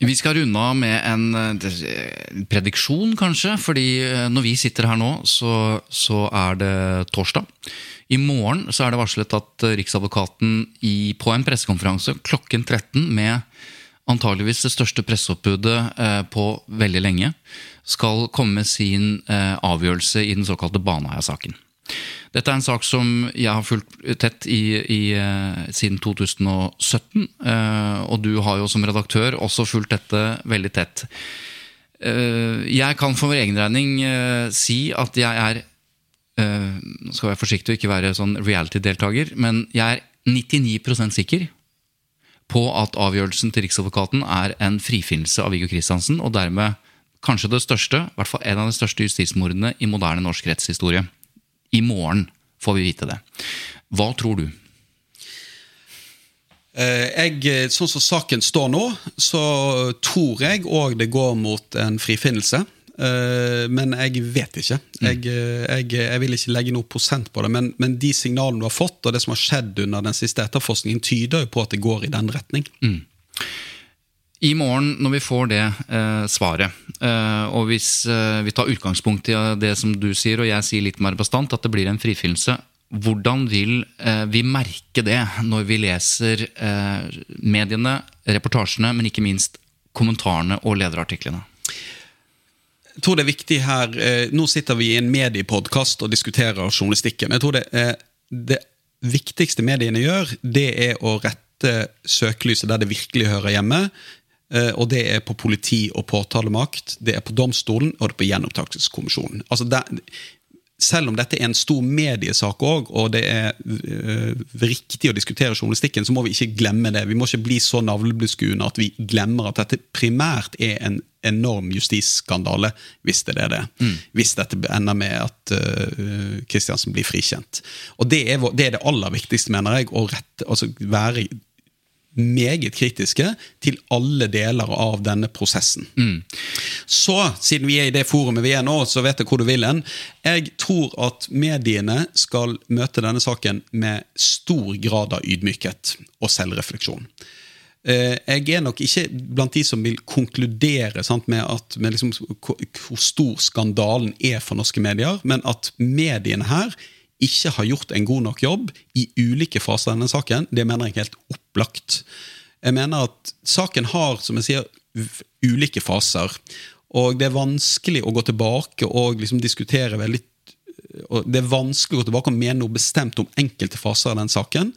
Vi skal runde av med en eh, prediksjon, kanskje. Fordi eh, når vi sitter her nå, så, så er det torsdag. I morgen så er det varslet at eh, Riksadvokaten i, på en pressekonferanse klokken 13 med antageligvis det største presseoppbudet på veldig lenge, skal komme med sin avgjørelse i den såkalte Baneheia-saken. Dette er en sak som jeg har fulgt tett i, i, eh, siden 2017. eh, og du har jo som redaktør også fulgt dette veldig tett. Eh, jeg kan for min egen regning si at jeg er Nå skal jeg være forsiktig og ikke være sånn reality-deltaker, men jeg er 99% sikker på at avgjørelsen til Riksadvokaten er en frifinnelse av Viggo Kristiansen, og dermed kanskje det største, i hvert fall en av de største justismordene i moderne norsk rettshistorie. I morgen får vi vite det. Hva tror du? Eh, Jeg, sånn som saken står nå, så tror jeg òg det går mot en frifinnelse. Eh, Men jeg vet ikke. Jeg, eh, jeg, jeg vil ikke legge noe prosent på det. Men, men de signalene du har fått, og det som har skjedd under den siste etterforskningen, tyder jo på at det går i den retning. I morgen, når vi får det eh, svaret, eh, og hvis eh, vi tar utgangspunkt i det som du sier, og jeg sier litt mer bastant, at det blir en frifinnelse, hvordan vil eh, vi merke det når vi leser eh, mediene, reportasjene, men ikke minst kommentarene og lederartiklene? Jeg tror det er viktig her eh, Nå sitter vi i en mediepodkast og diskuterer journalistikken. Jeg tror det, eh, det viktigste mediene gjør, det er å rette søkelyset der det virkelig hører hjemme. Eh, Og det er på politi og påtalemakt, det er på domstolen og det er på gjenopptakelseskommisjonen. Altså selv om dette er en stor mediesak òg, og det er øh, riktig å diskutere journalistikken, så må vi ikke glemme det. Vi må ikke bli så navlebeskuende at vi glemmer at dette primært er en enorm justisskandale, hvis det er det. Hvis dette ender med at øh, Kristiansen blir frikjent. Og det er, det er det aller viktigste, mener jeg, å rette, altså være meget kritiske til alle deler av denne prosessen. Så, siden vi er i det forumet vi er nå, så vet jeg hvor du vil hen. Jeg tror at mediene skal møte denne saken med stor grad av ydmykhet og selvrefleksjon. Eh, Jeg er nok ikke blant de som vil konkludere sant, med, at, med liksom, hvor stor skandalen er for norske medier, men at mediene her ikke har gjort en god nok jobb i ulike faser av denne saken, det mener jeg er helt opplagt. Jeg mener at saken har, som jeg sier, ulike faser. Og det er vanskelig å gå tilbake og liksom diskutere veldig og Det er vanskelig å gå tilbake og mene noe bestemt om enkelte faser av den saken.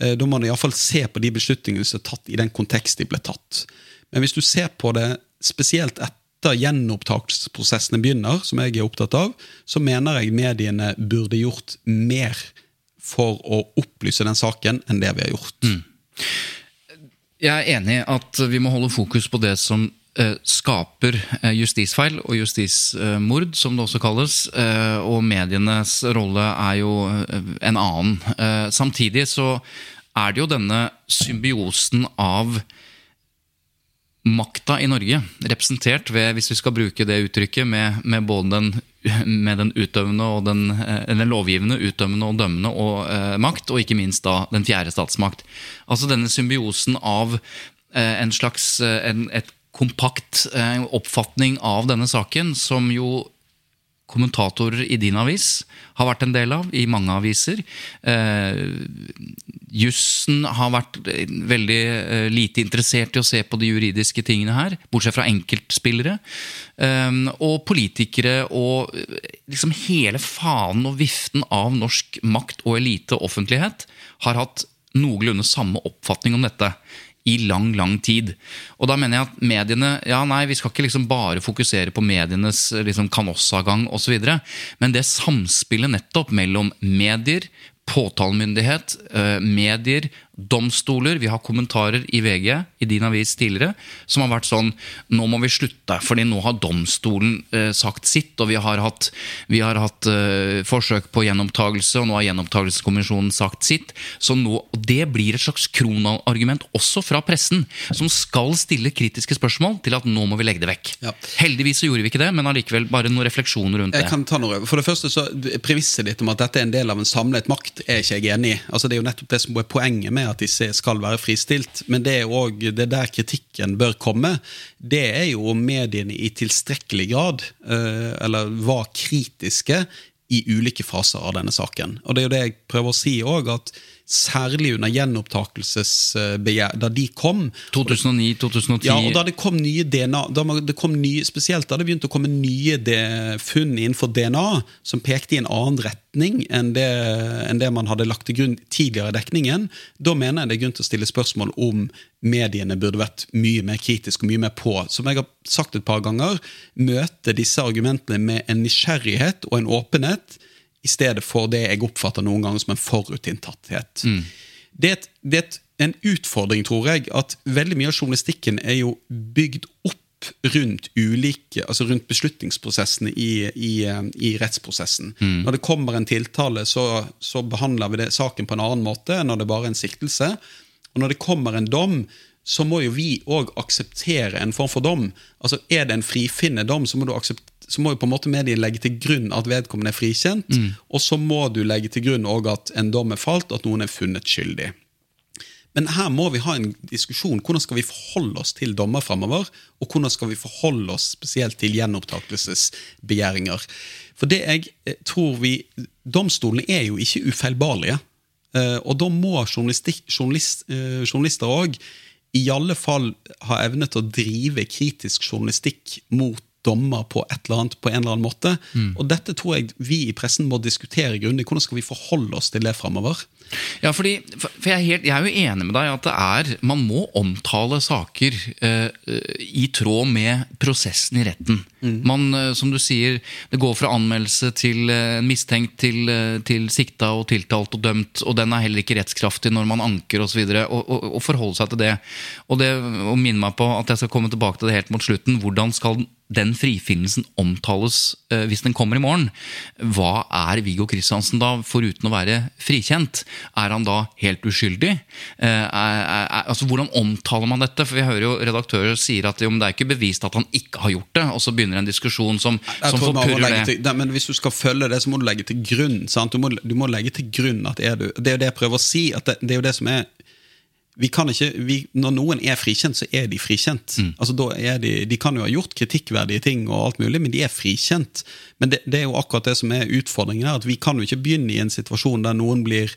Eh, Da må man iallfall se på de beslutningene som er tatt i den kontekst de ble tatt. Men hvis du ser på det spesielt etter gjenopptakelsesprosessene begynner, som jeg er opptatt av, så mener jeg mediene burde gjort mer for å opplyse den saken enn det vi har gjort. Jeg er enig i at vi må holde fokus på det som eh, skaper eh, justisfeil og justismord, som det også kalles. eh, og medienes rolle er jo eh, en annen. Eh, samtidig så er det jo denne symbiosen av makta i Norge, representert ved, hvis vi skal bruke det uttrykket, med, med både den, med den utøvende og den, eh, den lovgivende, utøvende og dømmende og, eh, makt, og ikke minst da den fjerde statsmakt. Altså denne symbiosen av eh, en slags eh, en, et kompakt eh, oppfatning av denne saken, som jo kommentatorer i din avis har vært en del av, i mange aviser. Eh, jussen har vært eh, veldig eh, lite interessert i å se på de juridiske tingene her, bortsett fra enkeltspillere. Eh, og politikere og eh, liksom hele fanen og viften av norsk makt og elite og offentlighet har hatt noenlunde samme oppfatning om dette. I lang, lang tid. Og da mener jeg at mediene Ja, nei, vi skal ikke liksom bare fokusere på medienes liksom, kanossagang osv., men det samspillet nettopp mellom medier, påtalemyndighet, eh, medier, domstoler. Vi har kommentarer i VG, i din avis tidligere, som har vært sånn Nå må vi slutte, fordi nå har domstolen eh, sagt sitt, og vi har hatt, vi har hatt eh, forsøk på gjenopptakelse, og nå har gjenopptakelseskommisjonen sagt sitt. Så nå, Det blir et slags kronargument også fra pressen, som skal stille kritiske spørsmål til at nå må vi legge det vekk. Ja. Heldigvis så gjorde vi ikke det, men allikevel bare noen refleksjoner rundt Jeg det. kan ta noe. For det første så Premisset ditt om at dette er en del av en samlet makt, er ikke jeg enig i. Altså, det er jo nettopp det som er poenget med at disse skal være fristilt. Men det er òg det er der kritikken bør komme. Det er jo om mediene i tilstrekkelig grad, eh, eller var kritiske, i ulike faser av denne saken. Og det er jo det jeg prøver å si òg, at særlig under gjenopptakelsesbegjær, da de kom 2009, 2010 ja, og da det kom nye DNA da det kom nye, Spesielt da det begynte å komme nye funn innenfor DNA som pekte i en annen retning enn det, enn det man hadde lagt til grunn tidligere i dekningen, da mener jeg det er grunn til å stille spørsmål om mediene burde vært mye mer kritiske og mye mer på. Som jeg har sagt et par ganger, møte disse argumentene med en nysgjerrighet og en åpenhet i stedet for det jeg oppfatter noen ganger som en forutinntatthet. Det er, et, det er et, en utfordring, tror jeg, at veldig mye av journalistikken er jo bygd opp rundt ulike, altså rundt beslutningsprosessene i, i, eh, i rettsprosessen. Når det kommer en tiltale, så, så behandler vi det, saken på en annen måte enn når det bare er en siktelse. Og når det kommer en dom, så må jo vi òg akseptere en form for dom. Altså Er det en frifinnende dom, så må, så må jo på en måte medien legge til grunn at vedkommende er frikjent. Og så må du legge til grunn at en dom er falt, at noen er funnet skyldig. Men her må vi ha en diskusjon. Hvordan skal vi forholde oss til dommer fremover? Og hvordan skal vi forholde oss spesielt til gjenopptakelsesbegjæringer? For det jeg eh, tror vi Domstolene er jo ikke ufeilbarlige. Eh, Og da må eh, journalister òg i alle fall har evnet å drive kritisk journalistikk mot dommer på et eller annet på en eller annen måte. Og dette tror jeg vi i pressen må diskutere grundig. Hvordan skal vi forholde oss til det fremover? Ja, fordi, for jeg, er helt, jeg er jo enig med deg at det er Man må omtale saker eh, i tråd med prosessen i retten. Man, eh, som du sier, det går fra anmeldelse til eh, mistenkt til, eh, til sikta og tiltalt og dømt, og den er heller ikke rettskraftig når man anker osv. Og, og, og forholde seg til det. Og det å minne meg på at jeg skal komme tilbake til det helt mot slutten. Hvordan skal den frifinnelsen omtales hvis den kommer i morgen? Hva er Viggo Kristiansen da, foruten å være frikjent? Er han da helt uskyldig? Eh, er, er, altså, hvordan omtaler man dette? For Vi hører jo redaktører sier at jo, det er ikke bevist at han ikke har gjort det. Og så begynner en diskusjon som, som forpurrer det. til, nei, men Hvis du skal følge det, så må du legge til grunn. Du, må, du må legge til grunn at er du Det er jo det jeg prøver å si. at Det, det er jo det som er vi kan ikke, vi, Når noen er frikjent, så er de frikjent. Altså, da er de, de kan jo ha gjort kritikkverdige ting, og alt mulig, men de er frikjent. Men det, det er jo akkurat det som er utfordringen her, at vi kan jo ikke begynne i en situasjon der noen blir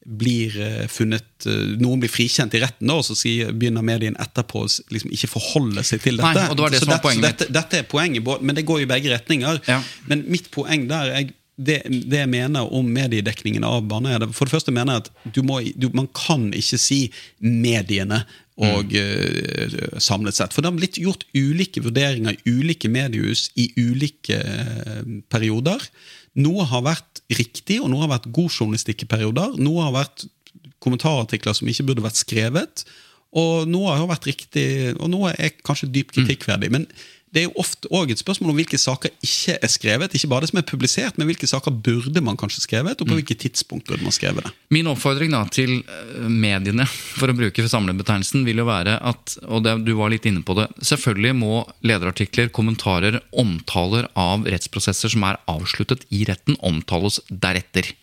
blir eh, funnet eh, Noen blir frikjent i retten, da, og så sier, begynner medien etterpå å liksom ikke forholde seg til dette. Nei, det det Så dette- mitt. dette, dette er poenget, men det går i begge retninger. Ja. Men mitt poeng der jeg, det, det jeg mener om mediedekningen av Baneheia For det første mener jeg at du må, du, man kan ikke si mediene og eh, samlet sett. For det har blitt gjort ulike vurderinger i ulike mediehus i ulike uh, perioder. Noe har vært riktig, og noe har vært god journalistikk i perioder. Noe har vært kommentarartikler som ikke burde vært skrevet. Og noe har vært riktig, og noe er kanskje dypt kritikkverdig. Men det er jo ofte også et spørsmål om hvilke saker ikke er skrevet. Ikke bare det som er publisert, men hvilke saker burde man kanskje skrevet, og på hvilket tidspunkt burde man skrevet det. Min oppfordring da til eh, mediene, for å bruke samlebetegnelsen, vil jo være at, og det, du var litt inne på det, selvfølgelig må lederartikler, kommentarer, omtaler av rettsprosesser som er avsluttet i retten, omtales deretter.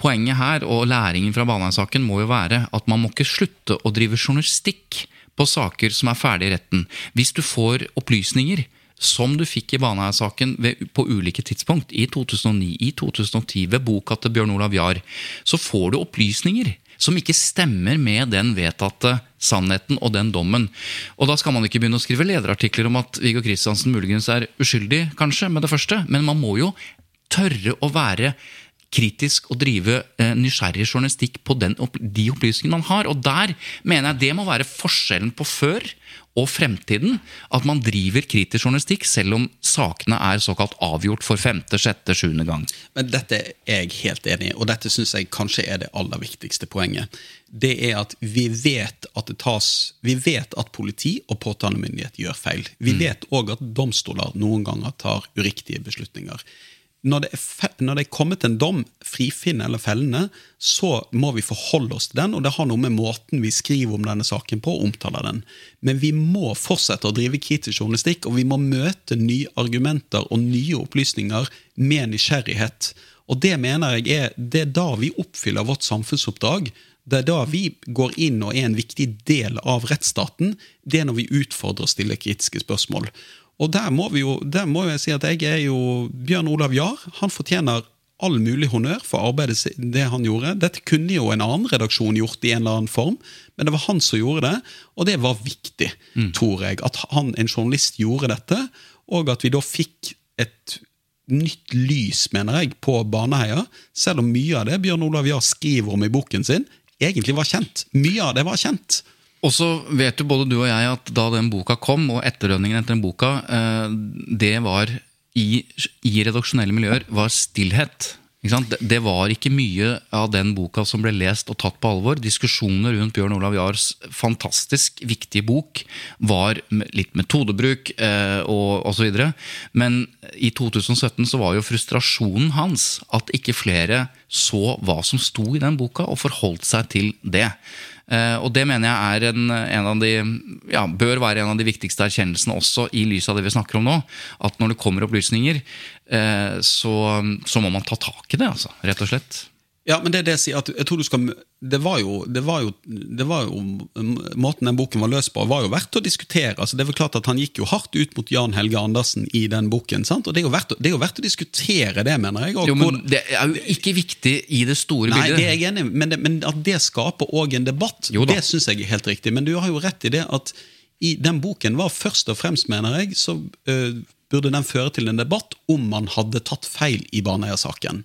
Poenget her, og læringen fra Baneheim-saken, må jo være at man må ikke slutte å drive journalistikk på saker som er ferdig i retten. Hvis du får opplysninger som du fikk i Baneheia-saken på ulike tidspunkt, i 2009, i 2010, ved boka til Bjørn Olav Jahr, så får du opplysninger som ikke stemmer med den vedtatte sannheten og den dommen. Og da skal man ikke begynne å skrive lederartikler om at Viggo Kristiansen muligens er uskyldig, kanskje, med det første, men man må jo tørre å være kritisk og drive eh, nysgjerrig journalistikk på den, de opplysningene man har. Og der mener jeg det må være forskjellen på før og fremtiden. At man driver kritisk journalistikk selv om sakene er såkalt avgjort for femte, sjette, sjuende gang. Men dette er jeg helt enig i, og dette syns jeg kanskje er det aller viktigste poenget. Det er at vi vet at det tas Vi vet at politi og påtalemyndighet gjør feil. Vi vet òg at domstoler noen ganger tar uriktige beslutninger når det, er, når det er kommet en dom, frifinnende eller fellende, så må vi forholde oss til den, og det har noe med måten vi skriver om denne saken på, og omtaler den. Men vi må fortsette å drive kritisk journalistikk, og vi må møte nye argumenter og nye opplysninger med nysgjerrighet. Og det mener jeg er, det er da vi oppfyller vårt samfunnsoppdrag. Det er da vi går inn og er en viktig del av rettsstaten. Det er når vi utfordrer og stiller kritiske spørsmål. Og der må, vi jo, der må jeg si at jeg er jo Bjørn Olav Jahr. Han fortjener all mulig honnør for arbeidet det han gjorde. Dette kunne jo en annen redaksjon gjort i en eller annen form, men det var han som gjorde det, og det var viktig, mm. tror jeg. At han, en journalist gjorde dette, og at vi da fikk et nytt lys, mener jeg, på Baneheia. Selv om mye av det Bjørn Olav Jahr skriver om i boken sin, egentlig var kjent. Mye av det var kjent. Og så vet jo både du og jeg at da den boka kom, og etterdønningen etter den boka, eh, det var i, i redaksjonelle miljøer var stillhet. Det var ikke mye av den boka som ble lest og tatt på alvor. Diskusjoner rundt Bjørn Olav Jahrs fantastisk viktige bok var litt metodebruk eh, og osv. Men i 2017 så var jo frustrasjonen hans at ikke flere så hva som sto i den boka, og forholdt seg til det. Eh, og det mener jeg er en, en av de, ja, bør være en av de viktigste erkjennelsene også i lys av det vi snakker om nå. At når det kommer opplysninger, eh, så, så må man ta tak i det, altså, rett og slett. Ja, men det er det jeg sier, at jeg tror du skal det var, jo, det, var jo, det var jo, Måten den boken var løst på, var jo verdt å diskutere. altså det er vel klart at Han gikk jo hardt ut mot Jan Helge Andersen i den boken. sant? Og Det er jo verdt, er jo verdt å diskutere det, mener jeg. jo, men Det er jo ikke viktig i det store nei, bildet. Det er jeg enig men, men at det skaper òg en debatt, det syns jeg er helt riktig. Men du har jo rett i det at i den boken var først og fremst, mener jeg, så uh, burde den føre til en debatt om man hadde tatt feil i Baneheia-saken.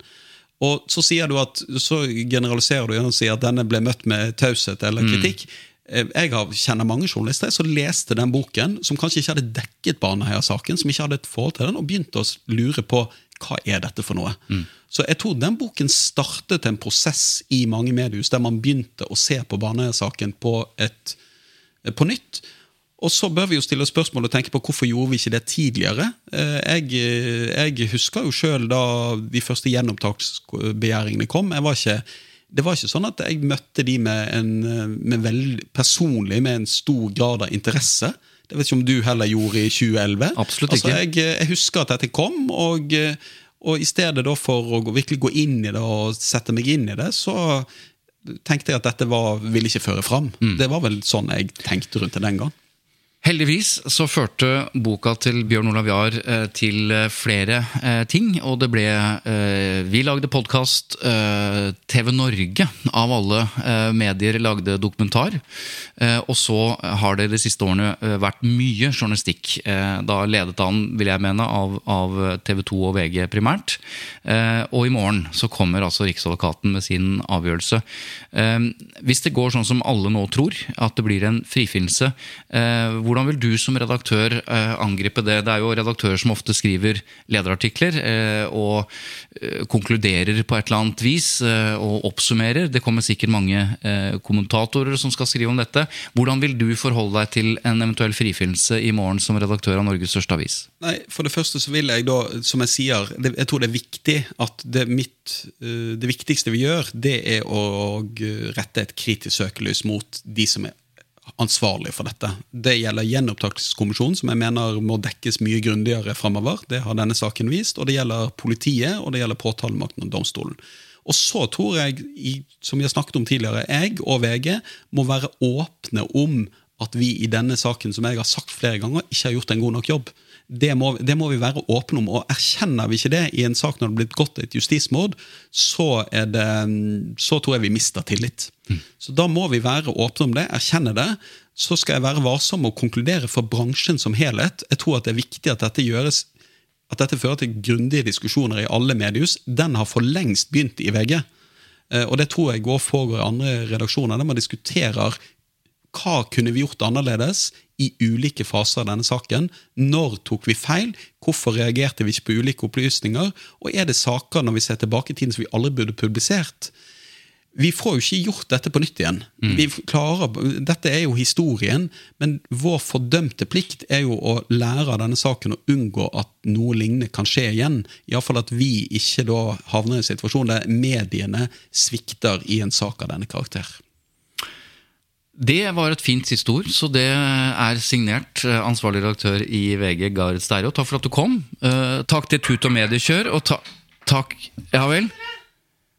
Og så, sier du at, så generaliserer du og sier at denne ble møtt med taushet eller mm. kritikk. Mm. Jeg kjenner mange journalister som leste den boken, som kanskje ikke hadde dekket Baneheia-saken, som ikke hadde et forhold til den, og begynte å lure på hva er dette for noe. Mm. Så jeg tror den boken startet en prosess i mange mediehus der man begynte å se på Baneheia-saken på, på nytt. Og så bør vi jo stille spørsmål og tenke på hvorfor gjorde vi ikke det tidligere. Eh, jeg, jeg husker jo sjøl da de første gjenopptaksbegjæringene kom. Var ikke, det var ikke sånn at jeg møtte de med en, med veld, personlig med en stor grad av interesse. Det vet ikke om du heller gjorde i 2011. Absolutt ikke. Altså, jeg, jeg, husker at dette kom, og, og i stedet for å virkelig gå inn i det og sette meg inn i det, så tenkte jeg at dette var, ville ikke føre fram. Mm. Det var vel sånn jeg tenkte rundt det den gang. Heldigvis så førte boka til Bjørn Olav Jahr eh, til eh, flere eh, ting. Og det ble Vi lagde podkast. TV Norge av alle medier lagde dokumentar. Og så har det de siste årene vært mye journalistikk. Da ledet han, vil jeg mene, av, av TV 2 og VG primært. Og i morgen så kommer altså Riksadvokaten med sin avgjørelse. Hvis det går sånn som alle nå tror, at det blir en frifinnelse hvor hvordan vil du som redaktør eh, angripe det? Det er jo redaktører som ofte skriver lederartikler eh, og eh, konkluderer på et eller annet vis og oppsummerer. Det kommer sikkert mange kommentatorer som skal skrive om dette. Hvordan vil du forholde deg til en eventuell frifinnelse i morgen som redaktør av Norges største avis? Nei, For det første så vil jeg da, som jeg sier, jeg tror det er viktig at det, mitt, det viktigste vi gjør, det er å rette et kritisk søkelys mot de som er ansvarlig for dette. Det gjelder gjenopptakskommisjonen, som jeg mener må dekkes mye grundigere framover. Det har denne saken vist. Og det gjelder politiet, og det gjelder påtalemakten og domstolen. Og så tror jeg, som vi har snakket om tidligere, jeg og VG må være åpne om at vi i denne saken, som jeg har sagt flere ganger, ikke har gjort en god nok jobb. Det må, det må, vi være åpne om. og Erkjenner vi ikke det i en sak når det er blitt gått et justismord, så, det, så tror jeg vi mister tillit. Mm. Så Da må vi være åpne om det, erkjenne det. Så skal jeg være varsom og konkludere for bransjen som helhet. Jeg tror at det er viktig at dette gjøres at dette fører til grundige diskusjoner i alle mediehus, den har for lengst begynt i VG. Eh, og det tror jeg går foregår i andre redaksjoner, der man diskuterer hva kunne vi gjort annerledes i ulike faser av denne saken. Når tok vi feil? Hvorfor reagerte vi ikke på ulike opplysninger? Og er det saker når vi ser tilbake i tiden som vi aldri burde publisert? Vi får jo ikke gjort dette på nytt igjen. Vi klarer, dette er jo historien, men vår fordømte plikt er jo å lære av denne saken og unngå at noe lignende kan skje igjen. Iallfall at vi ikke da havner i en situasjon der mediene svikter i en sak av denne karakter. Det var et fint siste ord, så det er signert eh, ansvarlig redaktør i VG, Gard Steiro. Takk for at du kom. Uh, takk til Tut og Mediekjør, og ta takk Ja vel?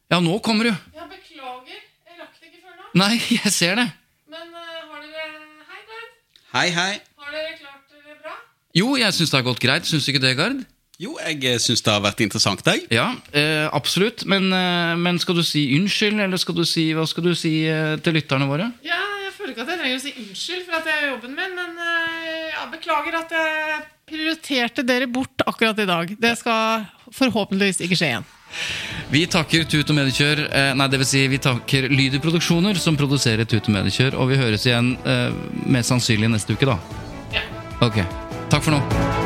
Ja, nå kommer du. Ja, beklager. Jeg rakk det ikke før nå. Nei, (laughs) jeg ser det. Men uh, har dere Hei, Gard. Hei, hei. Har dere klart dere bra? Jo, jeg syns det har gått greit. Syns du ikke det, Gard? Jo, jeg syns det har vært interessant, jeg. Ja, eh, absolutt. Men, eh, men skal du si unnskyld, eller skal du si, hva skal du si eh, til lytterne våre? Ja, føler ikke at jeg trenger å si unnskyld for at jeg gjør jobben min, men eh, ja, beklager at jeg prioriterte dere bort akkurat i dag. Det skal forhåpentligvis ikke skje igjen. Vi takker Tut og Mediekjør, eh, nei, dvs. si vi takker Lyder Produksjoner, som produserer Tut og Mediekjør, og vi høres igjen eh, mest sannsynlig neste uke, da. Ja. Ok. Takk for nå.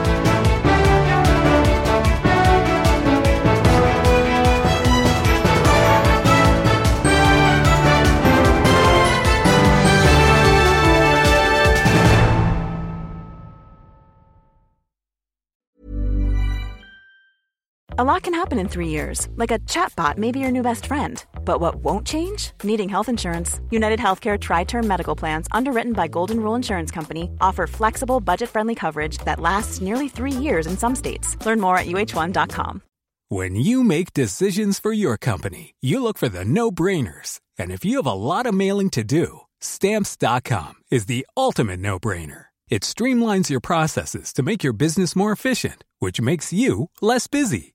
A lot can happen in three years, like a chatbot may be your new best friend. But what won't change? Needing health insurance. United Healthcare Tri Term Medical Plans, underwritten by Golden Rule Insurance Company, offer flexible, budget friendly coverage that lasts nearly three years in some states. Learn more at uh1.com. When you make decisions for your company, you look for the no brainers. And if you have a lot of mailing to do, stamps.com is the ultimate no brainer. It streamlines your processes to make your business more efficient, which makes you less busy.